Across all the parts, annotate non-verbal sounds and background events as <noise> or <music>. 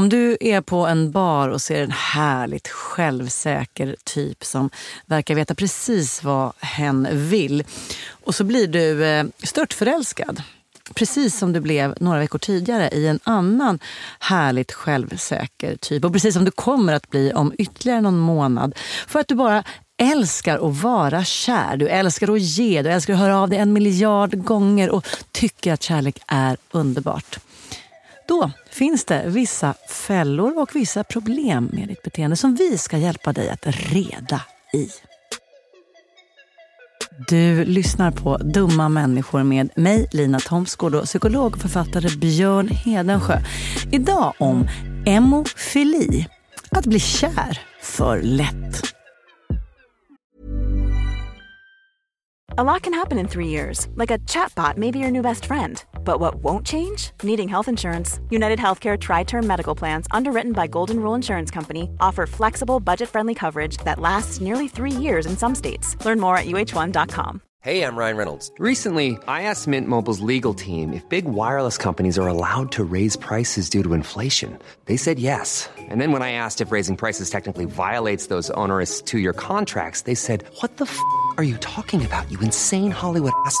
Om du är på en bar och ser en härligt självsäker typ som verkar veta precis vad hen vill och så blir du eh, stört förälskad precis som du blev några veckor tidigare i en annan härligt självsäker typ. Och precis som du kommer att bli om ytterligare någon månad. För att du bara älskar att vara kär. Du älskar att ge, du älskar att höra av dig en miljard gånger och tycker att kärlek är underbart. Då finns det vissa fällor och vissa problem med ditt beteende som vi ska hjälpa dig att reda i. Du lyssnar på Dumma människor med mig, Lina Thomsgård och psykolog och författare Björn Hedensjö. Idag om emofili, att bli kär för lätt. A lot can happen in three years, like a chatbot may be your new best friend. But what won't change? Needing health insurance. United Healthcare Tri Term Medical Plans, underwritten by Golden Rule Insurance Company, offer flexible, budget friendly coverage that lasts nearly three years in some states. Learn more at uh1.com. Hey, I'm Ryan Reynolds. Recently, I asked Mint Mobile's legal team if big wireless companies are allowed to raise prices due to inflation. They said yes. And then when I asked if raising prices technically violates those onerous two year contracts, they said, What the f are you talking about, you insane Hollywood ass?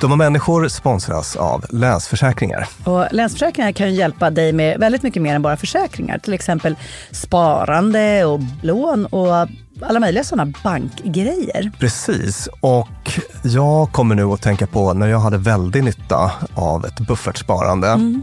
Dumma människor sponsras av Länsförsäkringar. Och Länsförsäkringar kan ju hjälpa dig med väldigt mycket mer än bara försäkringar. Till exempel sparande och lån och alla möjliga sådana bankgrejer. Precis, och jag kommer nu att tänka på när jag hade väldigt nytta av ett buffertsparande. Mm.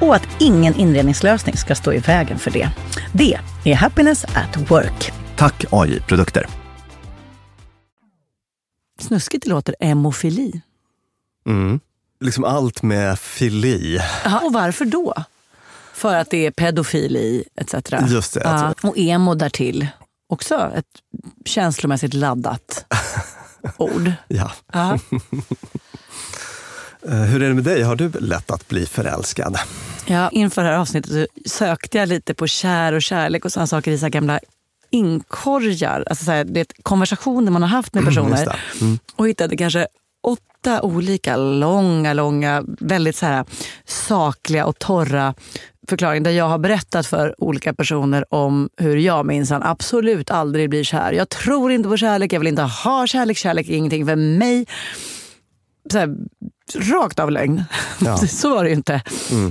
och att ingen inredningslösning ska stå i vägen för det. Det är Happiness at Work. Tack AI Produkter. Snuskigt det låter, emofili. Mm. Liksom allt med fili. Aha, och varför då? För att det är pedofili etc. Just det. Uh, och emo därtill. Också ett känslomässigt laddat <laughs> ord. Ja. Uh. Eh, Hur är det med dig? Har du lätt att bli förälskad? Ja, inför det här avsnittet så sökte jag lite på kär och kärlek och sådana saker i så gamla inkorgar. Alltså så här, det är konversationer man har haft med personer. Just det. Mm. Och hittade kanske åtta olika långa, långa, väldigt så här sakliga och torra förklaringar där jag har berättat för olika personer om hur jag minsann absolut aldrig blir kär. Jag tror inte på kärlek, jag vill inte ha kärlek, kärlek är ingenting för mig. Så här, rakt av lögn. Ja. <laughs> så var det ju inte.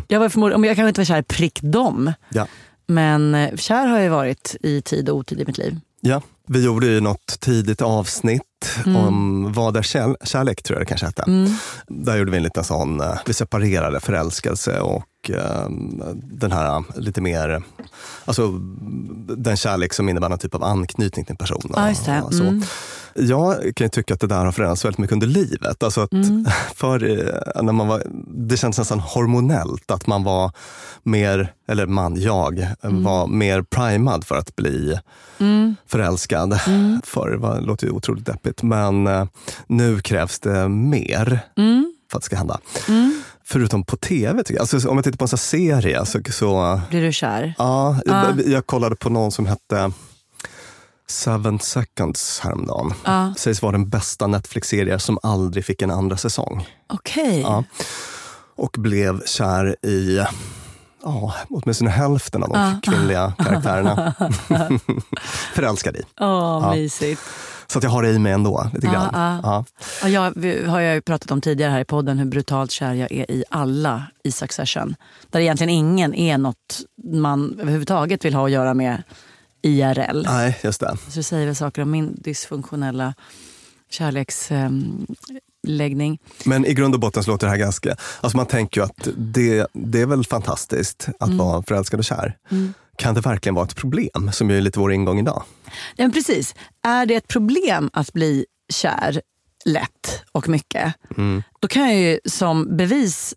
Jag, var förmodligen, jag kanske inte var kär prick dem. Ja. Men eh, kär har jag varit i tid och otid i mitt liv. ja. Vi gjorde ju något tidigt avsnitt om vad är kär- kärlek, tror jag det kanske hette. Där gjorde vi en liten sån, eh, vi separerade förälskelse och eh, den här eh, lite mer, alltså den kärlek som innebär någon typ av anknytning till en person. Ja, just det. och så. Mm. Jag kan ju tycka att det där har förändrats väldigt mycket under livet. Alltså att <laughs> för, eh, när man var, det känns nästan hormonellt att man var mer, eller man, jag, var mer primad för att bli förälskad. <laughs> Förr var- låter ju otroligt deppigt, men eh, nu krävs det mer för att det ska hända. Förutom på tv, tycker jag. Alltså, om jag tittar på en serie så, så Blir du kär? Ja, Ja. jag kollade på någon som hette Seven seconds häromdagen. Ja. Sägs vara den bästa Netflix-serie som aldrig fick en andra säsong. Okej. Ja. Och blev kär i ja, åtminstone hälften av de Ja. kvinnliga <laughs> karaktärerna. <laughs> Förälskad i. Åh, mysigt. Så att jag har det i mig ändå, lite Ja, grann. ja. Ja. Ja, jag har jag ju pratat om tidigare här i podden hur brutalt kär jag är i alla i Succession. Där egentligen ingen är något man överhuvudtaget vill ha att göra med IRL. Nej, just det. Så säger väl saker om min dysfunktionella kärleksläggning. Men i grund och botten så låter det här ganska... Alltså man tänker ju att det, det är väl fantastiskt att Mm. vara förälskad och kär. Kan det verkligen vara ett problem? Som ju är lite vår ingång idag. Ja, men precis. Är det ett problem att bli kär lätt och mycket, då kan jag ju som bevis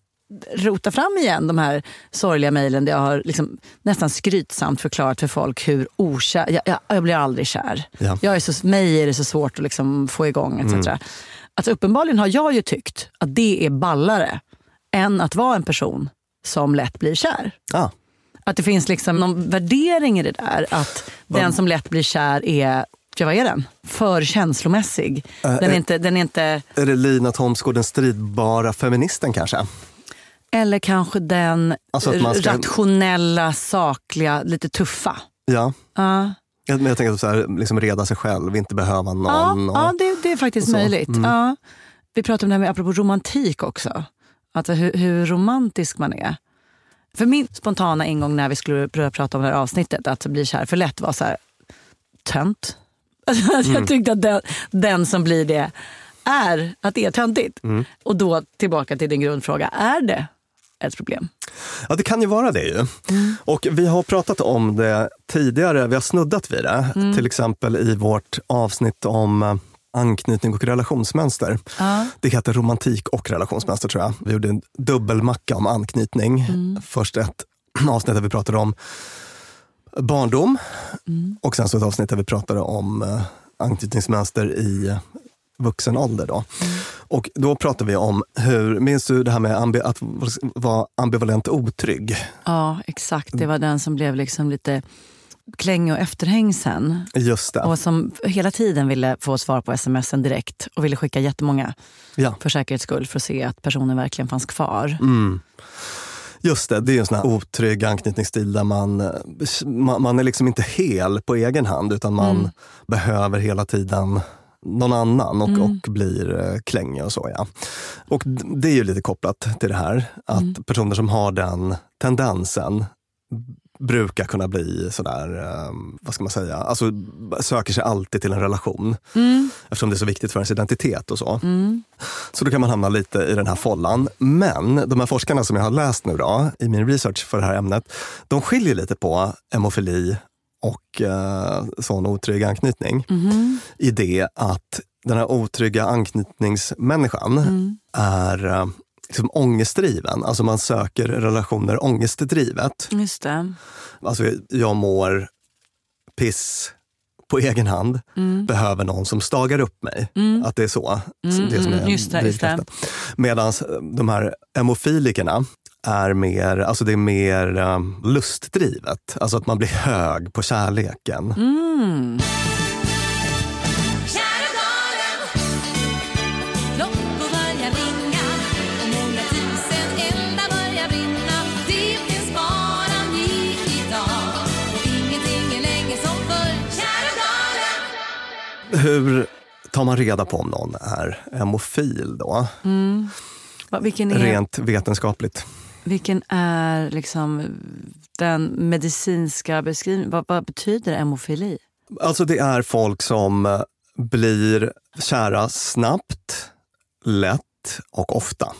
rota fram igen de här sorgliga mejlen där jag har liksom nästan skrytsamt förklarat för folk hur okär... Jag, jag, jag blir aldrig kär. Ja. Jag är så, mig är det så svårt att liksom få igång etc. Alltså, uppenbarligen har jag ju tyckt att det är ballare än att vara en person som lätt blir kär. Ah, Att det finns liksom någon värdering i det där. Att den som lätt blir kär är, ja, vad är den? För känslomässig. Den är inte, den är inte, är det Lina Thomsgård, den stridbara feministen kanske? Eller kanske den Alltså ska- rationella, sakliga, lite tuffa. Ja. Ja, Jag, men jag tänker så här, liksom reda sig själv, inte behöva ja, någon. och- ja det, det är faktiskt möjligt. Mm. Ja. Vi pratade om det här med apropå romantik också. Alltså hur, hur romantisk man är. För min spontana ingång när vi skulle börja prata om det här avsnittet, att bli kär för lätt var så här, tönt. <laughs> Alltså, Mm. Jag tyckte att den, den som blir det är att det är töntigt. Mm. Och då tillbaka till din grundfråga, är det ett problem? Ja, det kan ju vara det ju. Och vi har pratat om det tidigare, vi har snuddat vid det. Till exempel i vårt avsnitt om eh, anknytning och relationsmönster. Ja. Det heter romantik och relationsmönster tror jag. Vi gjorde en dubbelmacka om anknytning. Först ett <clears throat> avsnitt där vi pratade om barndom och sen så ett avsnitt där vi pratade om eh, anknytningsmönster i vuxen ålder. Då. Och då pratade vi om hur, minns du det här med ambi, att vara ambivalent otrygg? Ja, exakt. Det var den som blev liksom lite klängig och efterhängsen. Just det. Och som hela tiden ville få svar på smsen direkt och ville skicka jättemånga Ja. för säkerhets skull för att se att personen verkligen fanns kvar. Mm. Just det, det är en sån här otrygg anknytningsstil där man, eh, man, man är liksom inte hel på egen hand utan man behöver hela tiden någon annan och, och blir eh, klängig och så. Ja. Och det är ju lite kopplat till det här att personer som har den tendensen brukar kunna bli sådär, eh, vad ska man säga, alltså söker sig alltid till en relation. Eftersom det är så viktigt för ens identitet och så. Så då kan man hamna lite i den här follan. Men de här forskarna som jag har läst nu då, i min research för det här ämnet, de skiljer lite på hemofili och eh, sån otrygg anknytning. I det att den här otrygga anknytningsmänniskan är eh, liksom ångestdriven. Alltså man söker relationer ångestdrivet. Just det. Alltså jag mår piss på egen hand behöver någon som stagar upp mig. Att det är så. det som är mm, just det. Medan de här emofilikerna är mer, alltså det är mer um, lustdrivet. Alltså att man blir hög på kärleken. Hur tar man reda på om någon är emofil då? Va, Vilken är, Rent vetenskapligt. vilken är liksom den medicinska beskrivningen? Vad, vad betyder hemofili? Alltså det är folk som eh, blir kära snabbt, lätt och ofta.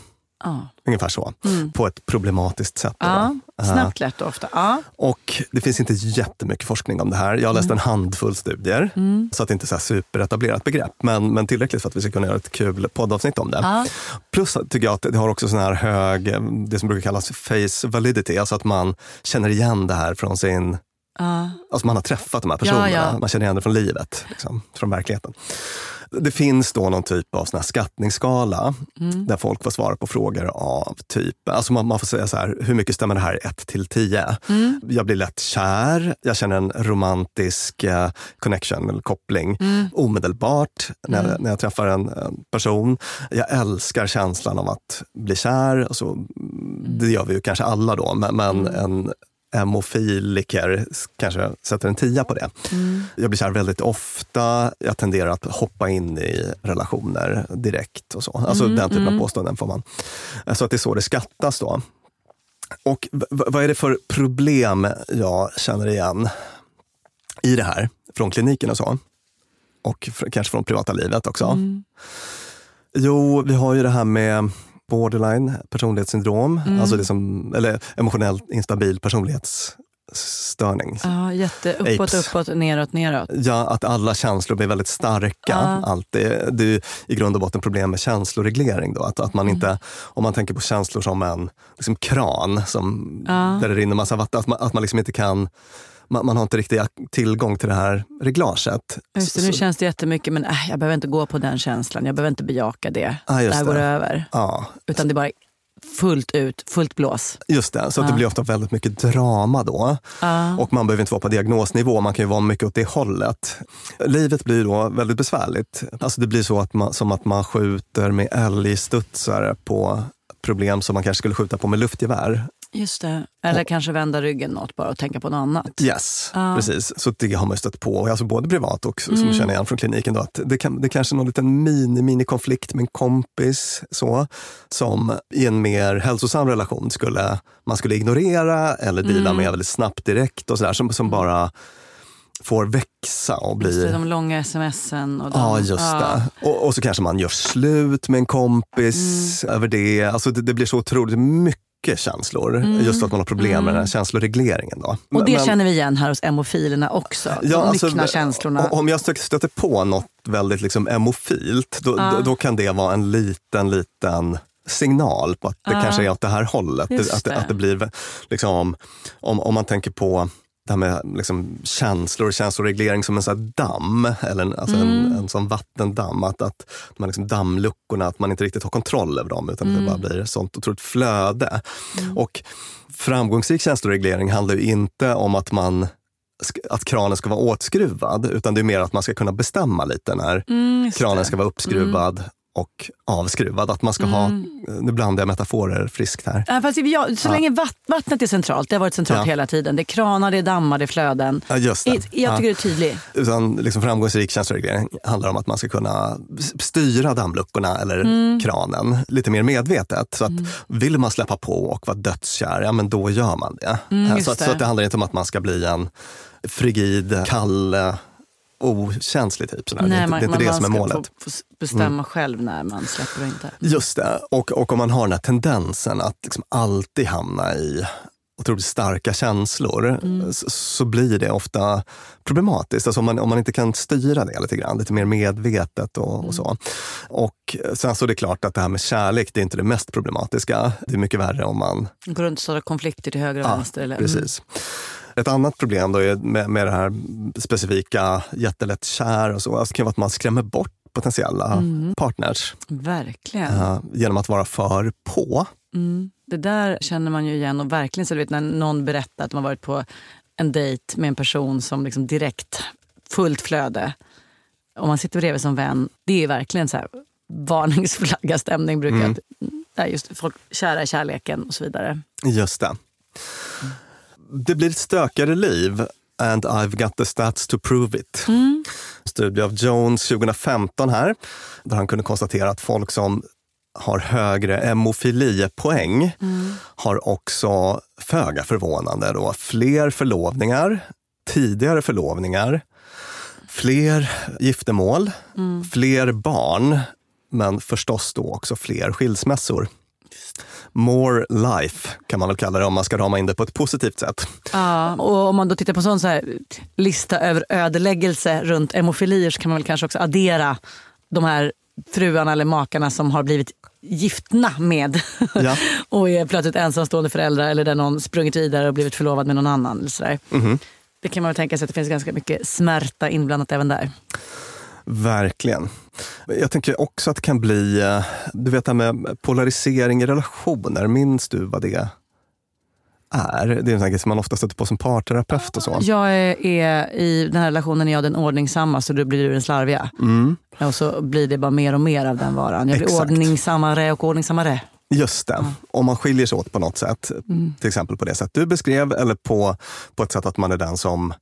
Ja. Ungefär så. På ett problematiskt sätt. ja. Eh, Snabbt, lätt och ofta. Ja. Och det finns inte jättemycket forskning om det här. Jag har läst en handfull studier, så att det inte är så här superetablerat begrepp. Men, men tillräckligt för att vi ska kunna göra ett kul poddavsnitt om det. Ja. Plus tycker jag att det har också sån här hög, eh, det som brukar kallas face validity, alltså att man känner igen det här från sin. Alltså man har träffat de här personerna, man känner igen det från livet, liksom, från verkligheten. Det finns då någon typ av sån här skattningsskala Mm. där folk får svara på frågor av typ, alltså man, man får säga så här, hur mycket stämmer det här 1 till 10? Mm. Jag blir lätt kär, jag känner en romantisk eh, connection eller koppling Mm. omedelbart när, jag- när jag träffar en, en person. Jag älskar känslan av att bli kär, alltså, det gör vi ju kanske alla då, men, men Mm. en emofiliker kanske sätter en tia på det. Mm. Jag blir kär väldigt ofta, jag tenderar att hoppa in i relationer direkt och så. Alltså Mm, den typen av påståenden får man. Så att det är så det skattas då. Och vad är det för problem jag känner igen i det här från kliniken och så? Och kanske från privata livet också. Mm. Jo, vi har ju det här med borderline personlighetssyndrom, Mm. alltså det som, eller emotionellt instabil personlighetsstörning. Ja, jätte uppåt, Apes. uppåt, neråt, neråt. Ja, att alla känslor blir väldigt starka. Ja. Alltid. Det är i grund och botten problem med känsloreglering. Då. Att, att man inte, om man tänker på känslor som en liksom kran som, Ja. där det rinner massa vatten, att man, att man liksom inte kan man, man har inte riktigt tillgång till det här reglaget. Just det, nu så- känns det jättemycket, men äh, jag behöver inte gå på den känslan. Jag behöver inte bejaka det. Just det här det. går över. ja, Utan det är bara fullt ut, fullt blås. just det. Så att det blir ofta väldigt mycket drama då. Ja. Och man behöver inte vara på diagnosnivå, man kan ju vara mycket åt det hållet. Livet blir då väldigt besvärligt. Alltså det blir så att man, som att man skjuter med älgstudsare på problem som man kanske skulle skjuta på med luftgevär. Just det. Eller kanske vända ryggen något bara och tänka på något annat. Yes, Ja. precis. Så det har man stött på, alltså både privat och som Mm. jag känner igen från kliniken. Då, att det, kan, det kanske är någon liten mini-mini-konflikt med en kompis så, som i en mer hälsosam relation skulle man skulle ignorera eller deala Mm. med väldigt snabbt direkt och sådär, som, som bara får växa och Just det, bli de långa smsen. Och de, Ja, just det. Och, och så kanske man gör slut med en kompis Mm. över det. Alltså det, det blir så otroligt mycket känslor. Just för att man har problem med den här känsloregleringen. Då. Mm. Och det Men- känner vi igen här hos emofilerna också. De alltså, känslorna. Om jag stö- stöter på något väldigt liksom emofilt, då, Ja. då, kan det vara en liten, liten signal på att det Ja. kanske är åt det här hållet. Just Att, det, att det blir, liksom, om, om man tänker på det här med liksom känslor och känsloreglering som en sån här damm, eller en, alltså Mm. en, en sån vattendamm. Att, att man liksom dammluckorna, att man inte riktigt har kontroll över dem utan Mm. det bara blir ett sånt otroligt flöde. Och framgångsrik känsloreglering handlar ju inte om att man att kranen ska vara åtskruvad, utan det är mer att man ska kunna bestämma lite när Mm, kranen ska vara uppskruvad och avskruvad. Att man ska ha, nu blandar jag metaforer friskt här. Ja, fast jag, så länge vatt, vattnet är centralt, det har varit centralt Ja. hela tiden. Det är kranar, det är dammar, det är flöden. Ja, just det. Jag tycker Ja. det är tydligt. Utan liksom framgångsrik känsloreglering handlar om att man ska kunna styra dammluckorna eller Mm. kranen lite mer medvetet. Så att vill man släppa på och vara dödskär, ja men då gör man det. Mm, så, att, det. så att det handlar inte om att man ska bli en frigid, kall, eh, okänslig typ. Sådär. det är inte, det är det som är man målet. Mm. ska bestämma själv när man släpper och inte. Just det. Och, och om man har den här tendensen att liksom alltid hamna i otroligt starka känslor så, så blir det ofta problematiskt. Alltså om, man, om man inte kan styra det lite grann, lite mer medvetet och, och så. Och sen så är det klart att det här med kärlek, det är inte det mest problematiska. Det är mycket värre om man Går runt och startar konflikter till höger och Ja, vänster. Eller, Precis. Ett annat problem då är med, med det här specifika jättelätt kär och så, alltså kan vara att man skrämmer bort potentiella partners Verkligen. eh, genom att vara för på. Mm. Det där känner man ju igen och verkligen så du vet när någon berättar att har varit på en dejt med en person som liksom direkt, fullt flöde. Om man sitter bredvid som vän, det är verkligen så här varningsflagga stämning brukar Mm. där just folk kära i kärleken och så vidare. Just det. Det blir ett stökigare liv and I've got the stats to prove it. Studie av Jones 2015 här, där han kunde konstatera att folk som har högre hemofilipoäng har också, föga förvånande, då, fler förlovningar, tidigare förlovningar, fler giftermål, fler barn, men förstås då också fler skilsmässor. More life kan man väl kalla det om man ska rama in det på ett positivt sätt. Ja, och om man då tittar på en sån så här lista över ödeläggelse runt hemofilier så kan man väl kanske också addera de här fruarna eller makarna som har blivit giftna med Ja. <laughs> och är plötsligt ensamstående föräldrar eller där någon sprungit vidare och blivit förlovad med någon annan. Eller sådär. Det kan man väl tänka sig att det finns ganska mycket smärta inblandat även där. Verkligen. Jag tänker också att det kan bli, eh, du vet det här med polarisering i relationer, minns du vad det är? Det är en sån här grej som man ofta stöter på som parterapeut och så. Jag är, är i den här relationen är jag den ordningsamma så då blir du den slarviga. Och så blir det bara mer och mer av den varan. Jag blir Exakt. ordningsammare och ordningsammare. Just det, om man skiljer sig åt på något sätt, till exempel på det sätt du beskrev eller på, på ett sätt att man är den som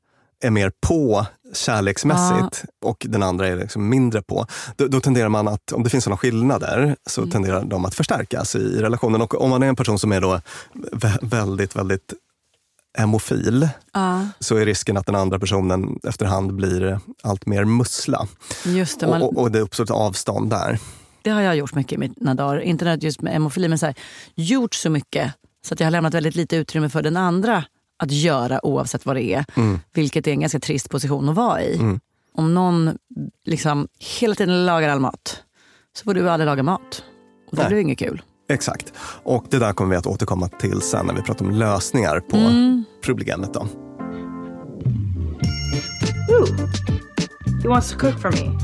är mer på kärleksmässigt och den andra är liksom mindre på. Då, då tenderar man att, om det finns sådana skillnader, så tenderar de att förstärkas i, i relationen. Och om man är en person som är då vä- väldigt, väldigt hemofil, så är risken att den andra personen efterhand blir allt mer mussla. Just det, man, Och, och, det uppstår ett avstånd där. Det har jag gjort mycket i mina dagar. Inte just med hemofili, men så här, gjort så mycket så att jag har lämnat väldigt lite utrymme för den andra att göra oavsett vad det är. Vilket är en ganska trist position att vara i. Om någon liksom hela tiden lagar all mat så får du aldrig laga mat. Och det Nej. blir inget kul. Exakt. Och det där kommer vi att återkomma till sen när vi pratar om lösningar på problemet. Då. Ooh, he wants to cook for me.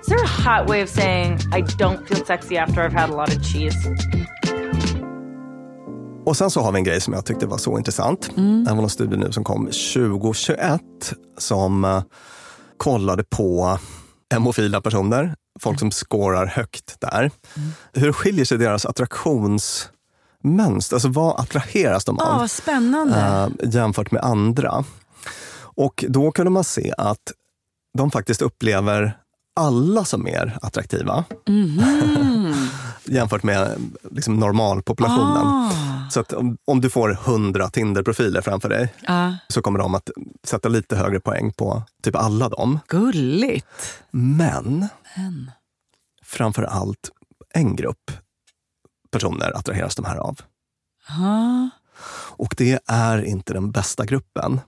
Is there a hot way of saying I don't feel sexy after I've had a lot of cheese? Och sen så har vi en grej som jag tyckte var så intressant. Det här var en studie nu som kom 2021 som eh, kollade på hemofila personer, folk som skårar högt där. Hur skiljer sig deras attraktionsmönster? Alltså vad attraheras de Ja, av? spännande. eh, jämfört med andra. Och då kunde man se att de faktiskt upplever alla som mer attraktiva <laughs> jämfört med liksom, normalpopulationen. Ah. Så att om, om du får 100 Tinder-profiler framför dig Ja, så kommer de att sätta lite högre poäng på typ alla dem. gulligt. Men, framför allt en grupp personer attraheras de här av. Ja. Och det är inte den bästa gruppen.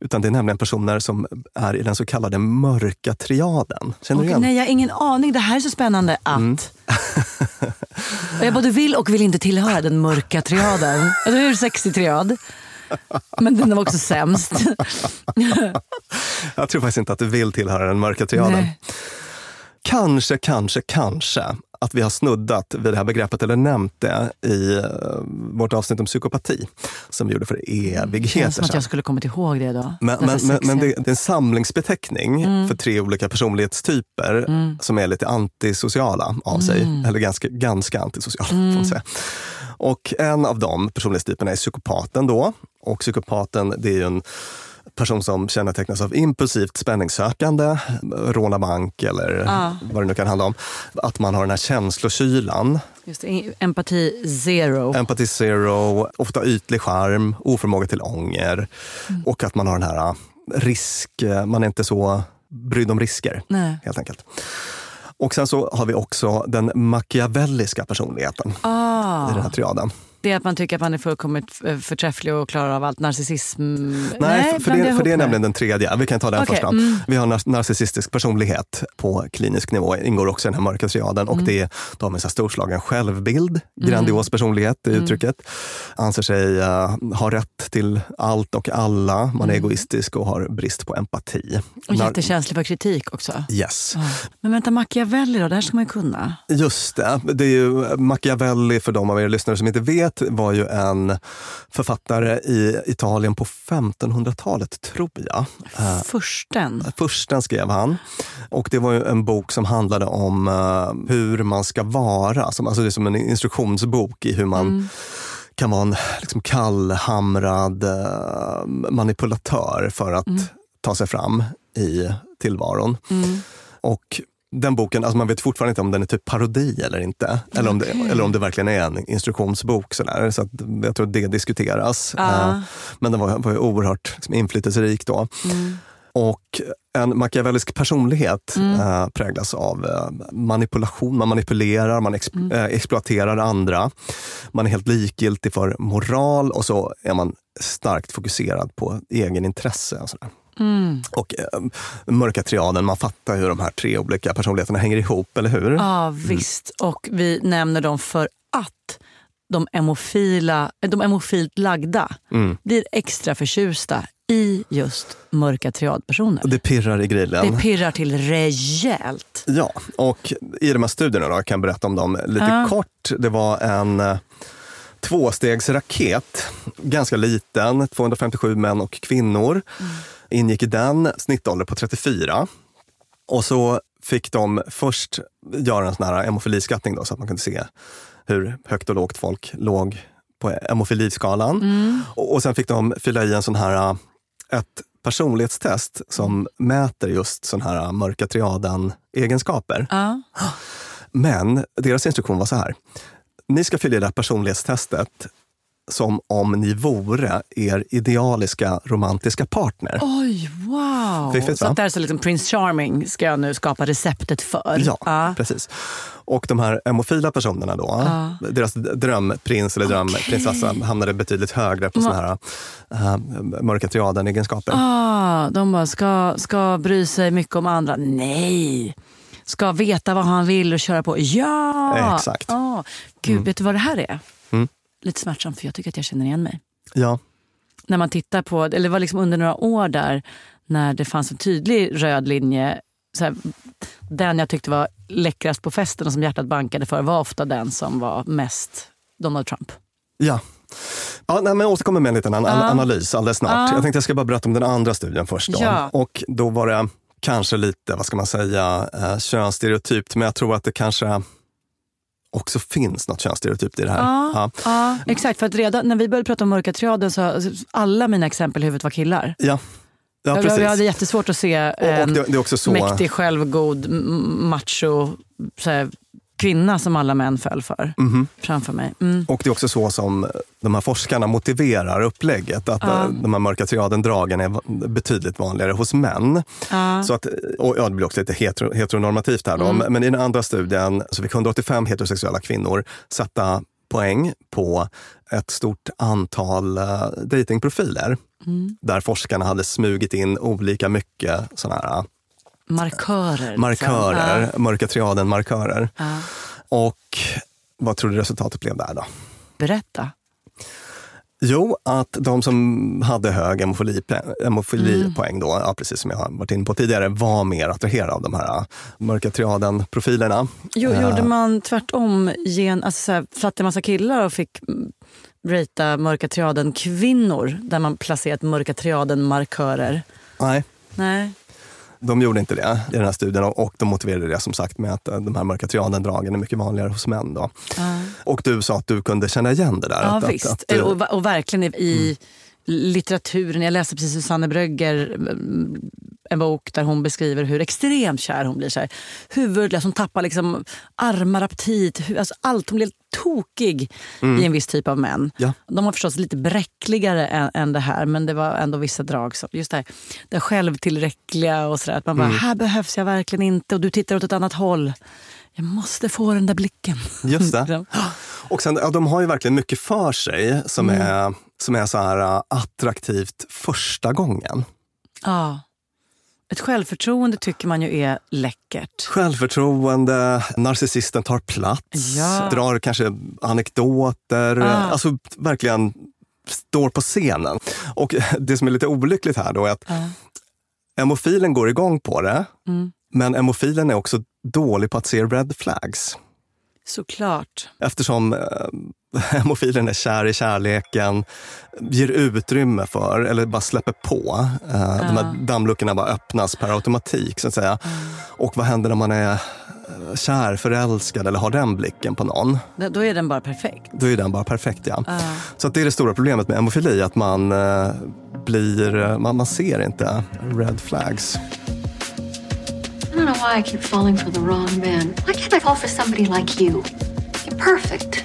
Utan det är nämligen personer som är i den så kallade mörka triaden. Känner du Och, igen? nej, jag har ingen aning. Det här är så spännande att... Och jag både vill och vill inte tillhöra den mörka triaden. Eller hur? Sexig triad. Men den var också sämst. Jag tror faktiskt inte att du vill tillhöra den mörka triaden. Nej. Kanske, kanske, kanske att vi har snuddat vid det här begreppet eller nämnt det i eh, vårt avsnitt om psykopati som vi gjorde för Det evigheter känns som att sedan. jag skulle kommit ihåg det då. Men, Den men, men, men det, det är en samlingsbeteckning för tre olika personlighetstyper som är lite antisociala av sig. Eller ganska, ganska antisociala får man säga. Och en av de personlighetstyperna är psykopaten då. Och psykopaten det är ju en person som kännetecknas av impulsivt spänningssökande, råna bank eller vad det nu kan handla om. Att man har den här känslokylan, Just det, empati zero. empathy zero, ofta ytlig charm, oförmåga till ånger och att man har den här äh, risk, äh, man är inte så brydd om risker Nej. helt enkelt. Och sen så har vi också den machiavelliska personligheten Ah. i den här triaden. Det är att man tycker att man är fullkomligt eh, förträfflig och klarar av allt. Narcissism? Nej, för, för det, för det är nämligen den tredje. Vi kan ta den Okej, första. mm. Vi har nar- narcissistisk personlighet på klinisk nivå. ingår också i den här mörka triaden. Mm. Och det är, de har en så storslagen självbild, grandios personlighet i Mm. uttrycket. Anser sig eh, ha rätt till allt och alla. Man är Mm. egoistisk och har brist på empati. Och jättekänslig för kritik också. Yes. Men vänta, Machiavelli då? Det här ska man ju kunna. Just det. det är ju Machiavelli, för de av er lyssnare som inte vet, var ju en författare i Italien på 1500-talet, tror jag. Eh, Försten. Försten skrev han. Och det var ju en bok som handlade om eh, hur man ska vara. Alltså det är som en instruktionsbok i hur man kan vara en liksom, kallhamrad eh, manipulatör för att ta sig fram i tillvaron. Och den boken, alltså man vet fortfarande inte om den är typ parodi eller inte. Eller om, det, eller om det verkligen är en instruktionsbok. Sådär. Så att jag tror att det diskuteras. Ja. Eh, Men den var, var ju oerhört liksom, inflytelserik då. Och en machiavellisk personlighet eh, präglas av eh, manipulation. Man manipulerar, man ex, eh, exploaterar andra. Man är helt likgiltig för moral och så är man starkt fokuserad på egenintresse. Och sådär. Och eh, mörka triaden, man fattar hur de här tre olika personligheterna hänger ihop, eller hur? Ja, visst. Och vi nämner dem för att de, emofila, de emofilt lagda Mm. blir extra förtjusta i just mörka triadpersoner. Det pirrar i grillen. Det pirrar till rejält. Ja, och i de här studierna då, kan jag berätta om dem lite Ja. kort. Det var en eh, tvåstegsraket, ganska liten, 257 män och kvinnor. Ingick i den, snittålder på 34. Och så fick de först göra en sån här hemofiliskattning då, så att man kunde se hur högt och lågt folk låg på hemofiliskalan. Och, och sen fick de fylla i en sån här, eh, ett personlighetstest som mäter just sån här mörka triaden-egenskaper. Ja. Men deras instruktion var så här. Ni ska fylla i det här personlighetstestet som om ni vore er idealiska romantiska partner. Oj, wow! Fiffigt, så där så liksom Prince Charming ska jag nu skapa receptet för. Ja, precis. Och de här emofila personerna då, deras drömprins eller drömprinsessa hamnade betydligt högre på såna här äh, mörka triaden-egenskaper. Ah, de bara, ska, ska bry sig mycket om andra? Nej! Ska veta vad han vill och köra på? Ja! Exakt. Ah. Gud, vet du vad det här är? Lite smärtsamt för jag tycker att jag känner igen mig. Ja, När man tittar på, eller det var liksom under några år där när det fanns en tydlig röd linje. Så här, den jag tyckte var läckrast på festen och som hjärtat bankade för var ofta den som var mest Donald Trump. ja. Ja, nej, men jag återkommer med en liten an- Ja. analys alldeles snart. Ja. Jag tänkte jag ska bara berätta om den andra studien först. Då. Ja. Och då var det kanske lite, vad ska man säga, eh, könsstereotypt, men jag tror att det kanske också finns något könsstereotypt i det här. Ja, ja. exakt. För att redan när vi började prata om mörka triaden så alla mina exempel i huvudet var killar. Ja, ja precis. jag hade jättesvårt att se och, och en det, det är också så... mäktig, självgod, macho så här, kvinna som alla män föll för Mhm. framför mig. Mm. Och det är också så som de här forskarna motiverar upplägget. Att Ja. eh, de här mörka triaden-dragen är betydligt vanligare hos män. Ja. Så att, och ja, det blir också lite hetero, heteronormativt här. Då. Mm. Men i den andra studien så fick 185 heterosexuella kvinnor sätta poäng på ett stort antal uh, datingprofiler. Mm. Där forskarna hade smugit in olika mycket såna här eh, Markörer. liksom. markörer, Ja. mörka triaden-markörer. Ja. Och vad tror du resultatet blev där då? Berätta. Jo, att de som hade hög hemofilipoäng då, ja, precis som jag har varit inne på tidigare, var mer attraherade av de här äh, mörka triaden-profilerna. Jo, Eh, Gjorde man tvärtom, gen, alltså så här, satte en massa killar och fick mm, ratea mörka triaden kvinnor där man placerat mörka triaden markörer? Nej, Nej. De gjorde inte det i den här studien och de motiverade det som sagt med att äh, de här mörka triaden-dragen är mycket vanligare hos män. Då. Ja. Och du sa att du kunde känna igen det där. Ja, att, visst. Att, att, och, och verkligen i, i litteraturen. Jag läste precis Susanne Brögger, mm, en bok där hon beskriver hur extremt kär hon blir. Så här. Huvudlös, hon tappar liksom armar, aptit, alltså allt. Hon blir tokig i en viss typ av män. Ja. De var förstås lite bräckligare än, än det här men det var ändå vissa drag. Som, just det här, det självtillräckliga och sådär. Att man bara, här behövs jag verkligen inte och du tittar åt ett annat håll. Jag måste få den där blicken. Just det. <laughs> Och sen, ja, de har ju verkligen mycket för sig som är, som är så här äh, attraktivt första gången. Ja. Ett självförtroende tycker man ju är läckert. Självförtroende, narcissisten tar plats, Ja. drar kanske anekdoter. Ah. Alltså verkligen står på scenen. Och <laughs> det som är lite olyckligt här då är att emofilen går igång på det. Mm. Men emofilen är också dålig på att se red flags. Såklart. Eftersom eh, <laughs> hemofilen är kär i kärleken, ger utrymme för, eller bara släpper på. Eh, De här dammluckorna bara öppnas per automatik. så att säga. Och vad händer när man är eh, kär, förälskad eller har den blicken på någon? Då- är den bara perfekt. Då är den bara perfekt. Ja. Så att det är det stora problemet med hemofili, att man eh, blir, eh, man, man ser inte red flags. I don't know why I keep falling for the wrong man. Why can't I fall for somebody like you? You're perfect.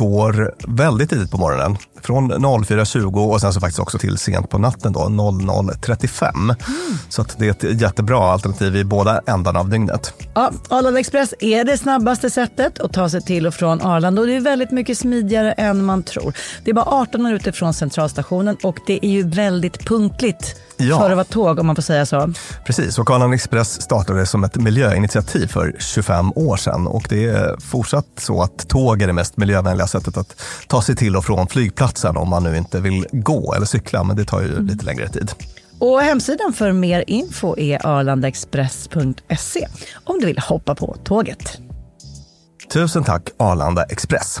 går väldigt tidigt på morgonen. Från 04.20 och sen så faktiskt också till sent på natten då, 00.35. Så att det är ett jättebra alternativ i båda ändarna av dygnet. Ja, Arlanda Express är det snabbaste sättet att ta sig till och från Arlanda och det är väldigt mycket smidigare än man tror. Det är bara 18 minuter från centralstationen och det är ju väldigt punktligt Ja. för att vara tåg om man får säga så. Precis, och Arlanda Express startade som ett miljöinitiativ för 25 år sedan och det är fortsatt så att tåg är det mest miljövänliga sättet att ta sig till och från flygplatsen om man nu inte vill gå eller cykla, men det tar ju lite längre tid. Och hemsidan för mer info är arlandaexpress.se om du vill hoppa på tåget. Tusen tack Arlanda Express.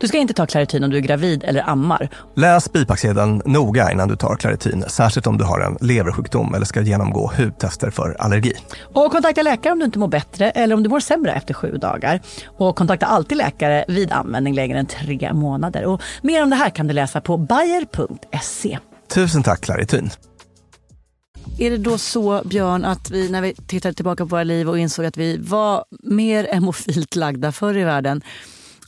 Du ska inte ta Clarityn om du är gravid eller ammar. Läs bipacksedeln noga innan du tar Claritin, särskilt om du har en leversjukdom eller ska genomgå hudtester för allergi. Och kontakta läkare om du inte mår bättre eller om du mår sämre efter sju dagar. Och kontakta alltid läkare vid användning längre än tre månader. Och mer om det här kan du läsa på bayer.se. Tusen tack Claritin. Är det då så, Björn, att vi när vi tittade tillbaka på våra liv och insåg att vi var mer <laughs> emofilt lagda förr i världen,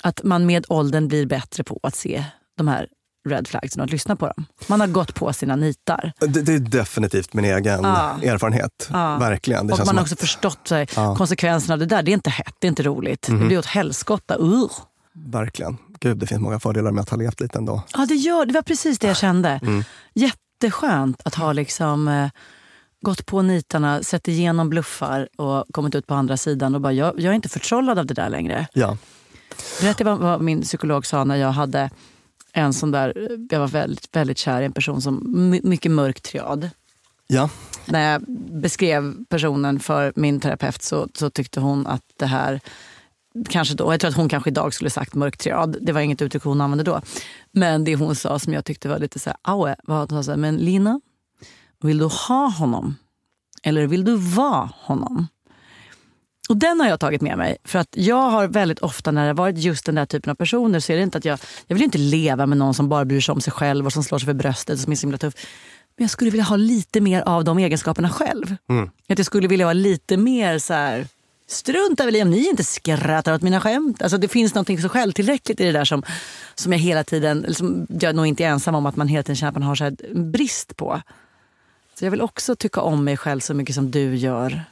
att man med åldern blir bättre på att se de här red flagsen och att lyssna på dem? Man har gått på sina nitar. Det, det är definitivt min egen Ja. erfarenhet. Ja. Verkligen. Det och man har också att- förstått här, konsekvenserna av det där. Det är inte hett, det är inte roligt. Det Mhm. blir åt helskotta. Uh. Verkligen. Gud, det finns många fördelar med att ha levt lite ändå. Ja, det, gör, det var precis det jag kände. Mm. Jätteskönt att ha liksom, eh, gått på nitarna, sett igenom bluffar och kommit ut på andra sidan och bara, jag, jag är inte förtrollad av det där längre. Ja. Berätta vad, vad min psykolog sa när jag hade en sån där, jag var väldigt, väldigt kär i en person som my, mycket mörk triad. Ja. När jag beskrev personen för min terapeut så, så tyckte hon att det här kanske då, jag tror att hon kanske idag skulle sagt mörk triad. Det var inget uttryck hon använde då. Men det hon sa som jag tyckte var lite så här, aue, var att hon sa men Lina, vill du ha honom? Eller vill du vara honom? Och den har jag tagit med mig. För att jag har väldigt ofta när det har varit just den där typen av personer så är det inte att jag, jag vill inte leva med någon som bara bryr sig om sig själv och som slår sig för bröstet och som är så himla tuff. Men jag skulle vilja ha lite mer av de egenskaperna själv. Mm. Att jag skulle vilja vara lite mer så här, strunta väl i om ni inte skrattar åt mina skämt. Alltså det finns något så självtillräckligt i det där som, som jag hela tiden, som jag nog inte är ensam om att man hela tiden känner att man har så här brist på. Så jag vill också tycka om mig själv så mycket som du gör,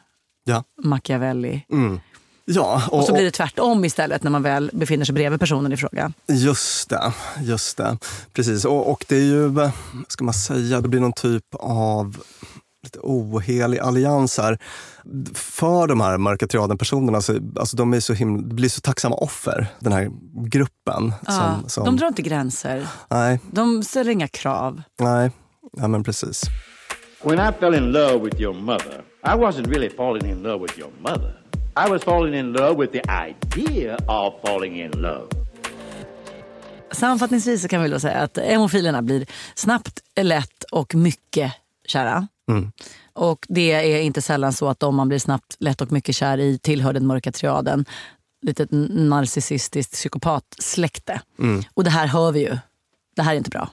Ja. Machiavelli. Mm. Ja, Och, så blir det tvärtom istället när man väl befinner sig bredvid personen i fråga. Just det, just det. Precis. Och, och det är ju, vad ska man säga, det blir någon typ av lite ohelig allians här. För de här mörka triaden-personerna, så, alltså de är så himla, blir så tacksamma offer, den här gruppen. Ja, Som, som, De drar inte gränser. Nej, De ställer inga krav. nej, ja, men precis. When I fell in love with your mother, I wasn't really falling in love with your mother. I was falling in love with the idea of falling in love. Sammanfattningsvis så kan vi då säga att emofilerna blir snabbt, lätt och mycket kära. Mm. Och det är inte sällan så att de man blir snabbt, lätt och mycket kär i tillhör den mörka triaden. Lite narcissistiskt psykopatsläkte. Mm. Och det här hör vi ju. Det här är inte bra.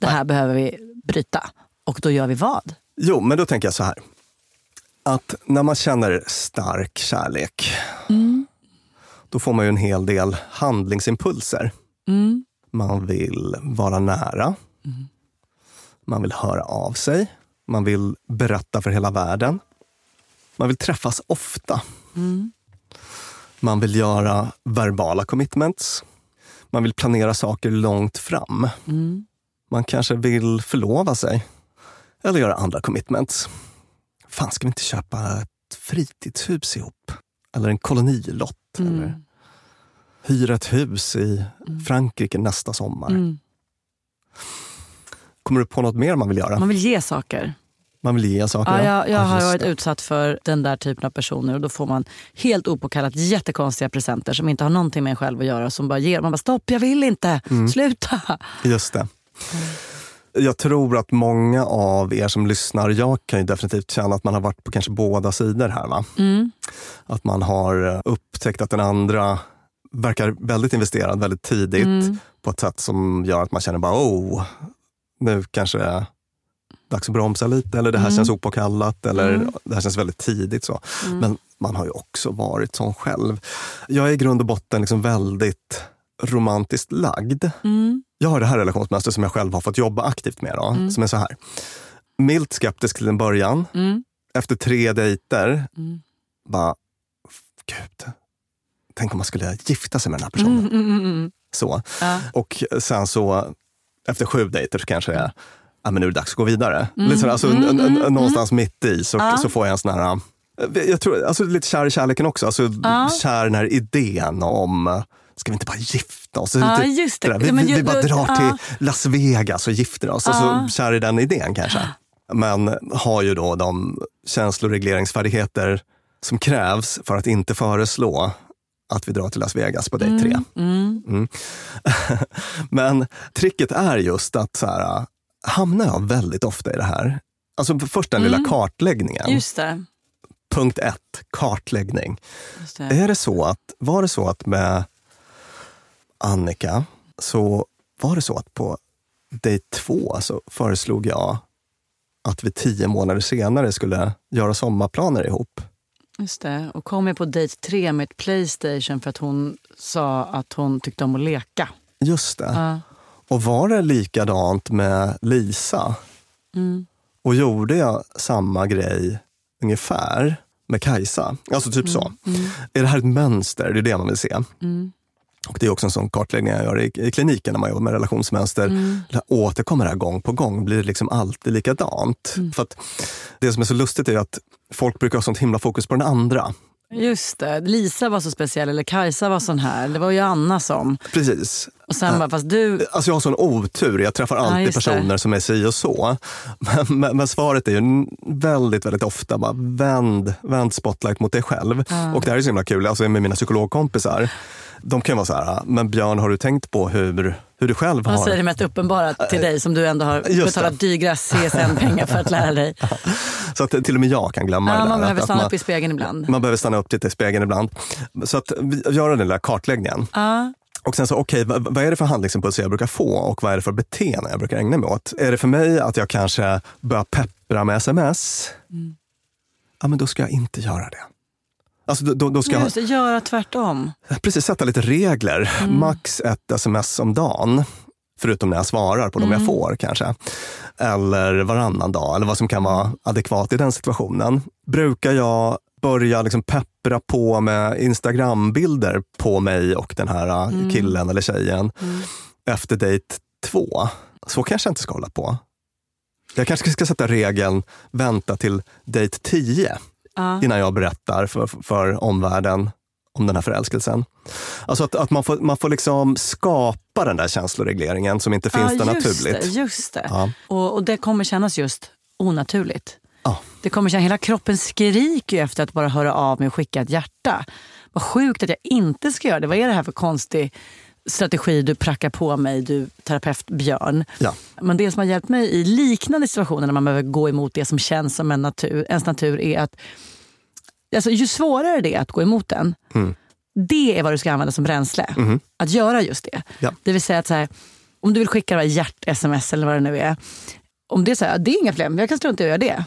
Det här behöver vi bryta. Och då gör vi vad? Jo, men då tänker jag så här. Att när man känner stark kärlek, då får man ju en hel del handlingsimpulser. Mm. Man vill vara nära. Man vill höra av sig. Man vill berätta för hela världen. Man vill träffas ofta. Mm. Man vill göra verbala commitments. Man vill planera saker långt fram. Mm. Man kanske vill förlova sig. Eller göra andra commitments. Fan, ska vi inte köpa ett fritidshus ihop? Eller en kolonilott? Mm. Eller hyra ett hus i Frankrike nästa sommar. Mm. Kommer du på något mer man vill göra? Man vill ge saker. Man vill ge saker? Ja, jag, jag har just varit det. utsatt för den där typen av personer och då får man helt opåkallat jättekonstiga presenter som inte har någonting med en själv att göra. Som bara ger, man bara stopp, jag vill inte, Mm. sluta. Just det. Jag tror att många av er som lyssnar, jag kan ju definitivt känna att man har varit på kanske båda sidor här. Va? Mm. Att man har eh, upptäckt att den andra verkar väldigt investerad väldigt tidigt Mm. på ett sätt som gör att man känner bara oh, nu kanske det är dags att bromsa lite eller det här Mm. känns opåkallat eller Mm. det här känns väldigt tidigt. så. Mm. Men man har ju också varit sån själv. Jag är i grund och botten liksom väldigt romantiskt lagd. Mm. Jag har det här relationsmönstret som jag själv har fått jobba aktivt med. Då, Mm. Som är så här. Milt skeptisk till en början. Mm. Efter tre dejter, Mm. bara, gud, tänk om man skulle gifta sig med den här personen. Mm, mm, mm. Så. Ja. Och sen så, efter sju dejter så kanske jag, ja men nu är det dags att gå vidare. Mm. Sådär, alltså, någonstans mitt i så, Ja. så får jag en sån här, jag tror, alltså lite kär i kärleken också. Alltså. Kär i den här idén om ska vi inte bara gifta oss? Typ just det. Vi, vi, vi bara drar till Las Vegas och gifter oss och Ja. så kär i den idén kanske. Men har ju då de känsloregleringsfärdigheter som krävs för att inte föreslå att vi drar till Las Vegas på dejt tre. Mm. Mm. <laughs> Men tricket är just att så här, hamnar jag väldigt ofta i det här. Alltså först den lilla Mm. kartläggningen. Just det. Punkt ett, kartläggning. Det. Är det så att, var det så att med Annika så var det så att på dejt två så föreslog jag att vi tio månader senare skulle göra sommarplaner ihop. Just det. Och kom jag på dejt tre med ett Playstation för att hon sa att hon tyckte om att leka. Just det. Ja. Och var det likadant med Lisa? Mm. Och gjorde jag samma grej ungefär med Kajsa? Alltså typ så. Mm. Är det här ett mönster? Det är det man vill se. Mm. Och det är också en sån kartläggning jag gör i, i kliniken när man jobbar med relationsmönster. Mm. Det här återkommer det här gång på gång, blir det liksom alltid likadant. Mm. För att det som är så lustigt är att folk brukar ha sånt himla fokus på den andra. Just det. Lisa var så speciell, eller Kajsa var sån här. Det var ju Anna som. Precis. Och sen bara, fast du... Alltså jag har sån otur, jag träffar Ja, alltid det. personer som är si och så. <laughs> Men, men, men svaret är ju väldigt, väldigt ofta bara vänd, vänd spotlight mot dig själv. Ja. Och det här är så himla kul, alltså med mina psykologkompisar. De kan vara så här, men Björn har du tänkt på hur, hur du själv har... säger det mest uppenbara till dig som du ändå har Just betalat dyra CSN-pengar för att lära dig? <laughs> Så att till och med jag kan glömma Ja, det där. man behöver stanna man, upp i spegeln ibland. man behöver stanna upp titta i spegeln ibland. Så att vi- göra den där kartläggningen. Ja. Och sen så, okej, vad, vad är det för handlingsimpulser jag brukar få och vad är det för beteende jag brukar ägna mig åt? Är det för mig att jag kanske börjar peppra med sms? Mm. Ja, men då ska jag inte göra det. Alltså, då, då, ska jag Just det, göra tvärtom. precis sätta lite regler. Mm. Max ett sms om dagen. Förutom när jag svarar på de Mm. jag får kanske. Eller varannan dag, eller vad som kan vara adekvat i den situationen. Brukar jag börja liksom peppra på med Instagram-bilder på mig och den här äh, Mm. killen eller tjejen Mm. efter dejt två. Så kanske jag inte ska hålla på. Jag kanske ska sätta regeln vänta till dejt 10 Ja. innan jag berättar för, för omvärlden om den här förälskelsen. Alltså att, att man får, man får liksom skapa den där känsloregleringen som inte finns ja, där naturligt. Det, just det. Ja. Och, och det kommer kännas just onaturligt. Ja. Det kommer kännas, hela kroppen skriker efter att bara höra av mig och skicka ett hjärta. Vad sjukt att jag inte ska göra det. Vad är det här för konstig strategi du prackar på mig, du terapeut Björn? Ja. Men det som har hjälpt mig i liknande situationer när man behöver gå emot det som känns som en natur, ens natur är att alltså, ju svårare det är att gå emot den, Mm. det är vad du ska använda som bränsle. Mhm. Att göra just det. Ja. Det vill säga att så här, om du vill skicka hjärt-sms eller vad det nu är. Om det är så här, det är inga problem, jag kan strunta i att göra det.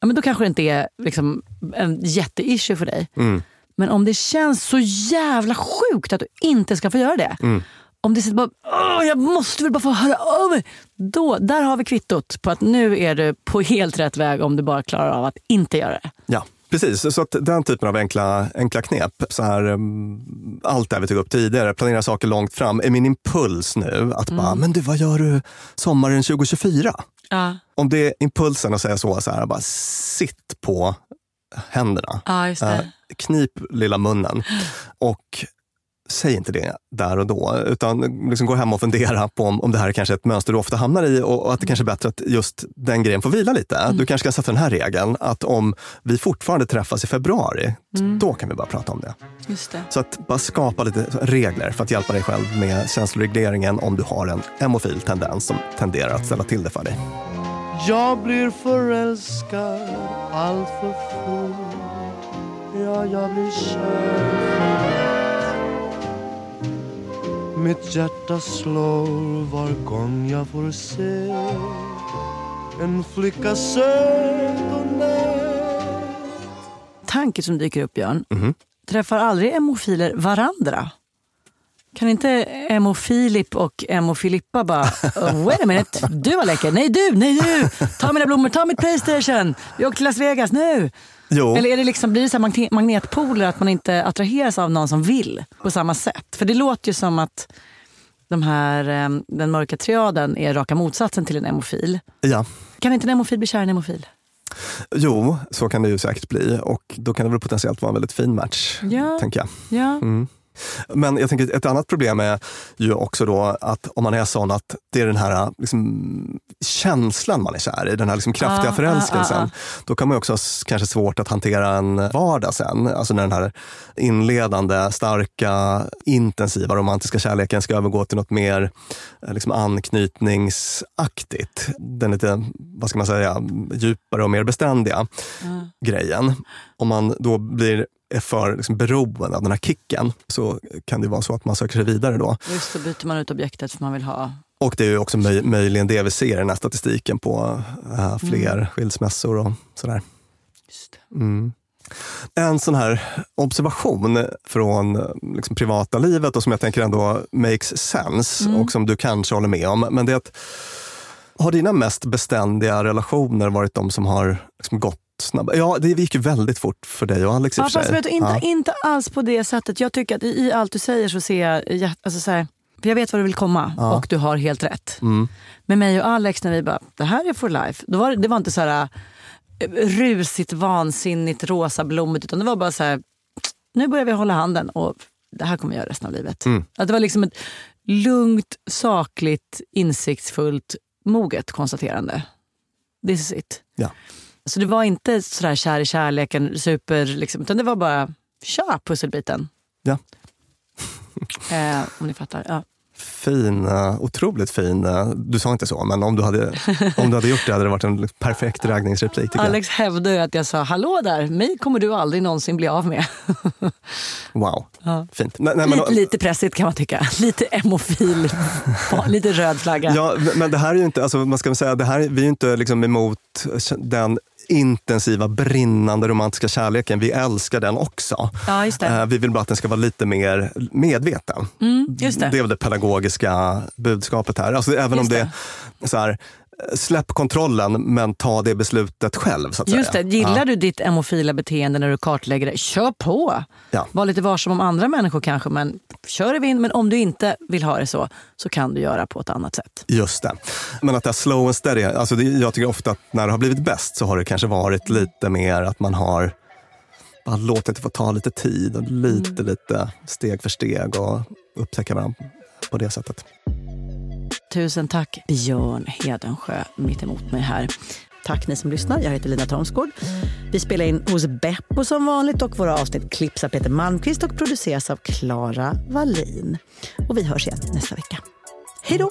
Ja, men då kanske det inte är liksom, en jätteissue för dig. Mm. Men om det känns så jävla sjukt att du inte ska få göra det. Mm. Om det sitter bara, Åh, jag måste väl bara få höra av mig. Då, där har vi kvittot på att nu är du på helt rätt väg om du bara klarar av att inte göra det. Ja, precis. Så att den typen av enkla, enkla knep, så här, um, allt det här vi tog upp tidigare, planera saker långt fram, är min impuls nu att bara, men du vad gör du sommaren 2024? Ja, Om det är impulsen att säga så, så här, bara sitt på händerna. just Eh, knip lilla munnen och säg inte det där och då. Utan liksom gå hem och fundera på om, om det här är kanske ett mönster du ofta hamnar i och, och att det kanske är bättre att just den grejen får vila lite. Mm. Du kanske kan sätta den här regeln att om vi fortfarande träffas i februari, Mm. då kan vi bara prata om det. Just det. Så att bara skapa lite regler för att hjälpa dig själv med känsloregleringen om du har en emofil tendens som tenderar att ställa till det för dig. Jag blir förälskad allt för fort Ja, jag blir kär Mitt hjärta slår var gång jag får se En flicka söt och nät Tanke som dyker upp Björn. Mhm. Träffar aldrig emofiler varandra? Kan inte Emo Filip och Emo Filippa bara, oh, wait a minute, du var läcker. Nej du, nej du, ta mina blommor, ta mitt Playstation. Vi åker till Las Vegas nu. Jo. Eller är det liksom, blir det så här magne- magnetpoler att man inte attraheras av någon som vill på samma sätt? För det låter ju som att de här, eh, den mörka triaden är raka motsatsen till en emofil. Ja. Kan inte en emofil bli kär i en emofil? Jo, så kan det ju säkert bli och då kan det väl potentiellt vara en väldigt fin match, Ja. tänker jag. Ja. Mm. Men jag tänker ett annat problem är ju också då att om man är sån att det är den här liksom, känslan man är kär i, den här liksom kraftiga Ah, förälskelsen. ah, ah, Då kan man också ha kanske svårt att hantera en vardag sen. Alltså när den här inledande, starka, intensiva romantiska kärleken ska övergå till något mer liksom anknytningsaktigt. Den lite, vad ska man säga, djupare och mer beständiga grejen. Om man då blir är för liksom beroende av den här kicken så kan det vara så att man söker sig vidare då. Just då byter man ut objektet som man vill ha. Och det är ju också möj möjligen det vi ser i den här statistiken på eh, fler skilsmässor och sådär. Mm. En sån här observation från eh, liksom, privata livet och som jag tänker ändå makes sense Mm. och som du kanske håller med om. Men det är att, har dina mest beständiga relationer varit de som har liksom, gått snabbare? Ja, det gick ju väldigt fort för dig och Alex i och Ja, för sig. fast du, inte, Ja. inte alls på det sättet. Jag tycker att i, allt du säger så ser jag, alltså så här, jag vet var du vill komma Ja. och du har helt rätt. Mm. Med mig och Alex när vi bara, det här är for life. Då var, det- det var inte så här eh, rusigt, vansinnigt, rosa blommigt utan det var bara så här, nu börjar vi hålla handen och det här kommer vi göra resten av livet. Mm. Att det var liksom ett lugnt, sakligt, insiktsfullt, moget konstaterande. This is it. Ja. Så det var inte sådär kär i kärleken, super, liksom, utan det var bara kör pusselbiten. Ja. <laughs> Eh, om ni fattar. Ja. Fin, eh, otroligt fin. eh, Du sa inte så, men om du hade, om du hade gjort det hade det varit en perfekt raggningsreplik. Alex hävdade ju att jag sa hallå där, mig kommer du aldrig någonsin bli av med. <laughs> Wow, Ja. fint. Nej, nej, men- lite, lite pressigt kan man tycka. <laughs> Lite emofil, lite röd flagga. Ja, men det här är ju inte, alltså, man ska väl säga, det här, vi är ju inte liksom emot den intensiva, brinnande romantiska kärleken. Vi älskar den också. Ja, det. Eh, Vi vill bara att den ska vara lite mer medveten. Mm, just det. Det är väl det pedagogiska budskapet här. Alltså, även Just om det är så här, släpp kontrollen men ta det beslutet själv. Så att Just det, säga. gillar Ja. du ditt emofila beteende när du kartlägger det, kör på. Ja. Var lite varsam om andra människor kanske, men kör i vind. Men om du inte vill ha det så, så kan du göra på ett annat sätt. Just det. Men att det är slow and steady, alltså det, jag tycker ofta att när det har blivit bäst så har det kanske varit lite mer att man har bara låtit det få ta lite tid och lite, lite steg för steg och upptäcka varandra på det sättet. Tusen tack Björn Hedensjö mitt emot mig här. Tack ni som lyssnar. Jag heter Lina Thomsgård. Vi spelar in hos Beppo som vanligt och våra avsnitt klipps av Peter Malmqvist och produceras av Klara Wallin. Och vi hörs igen nästa vecka. Hej då!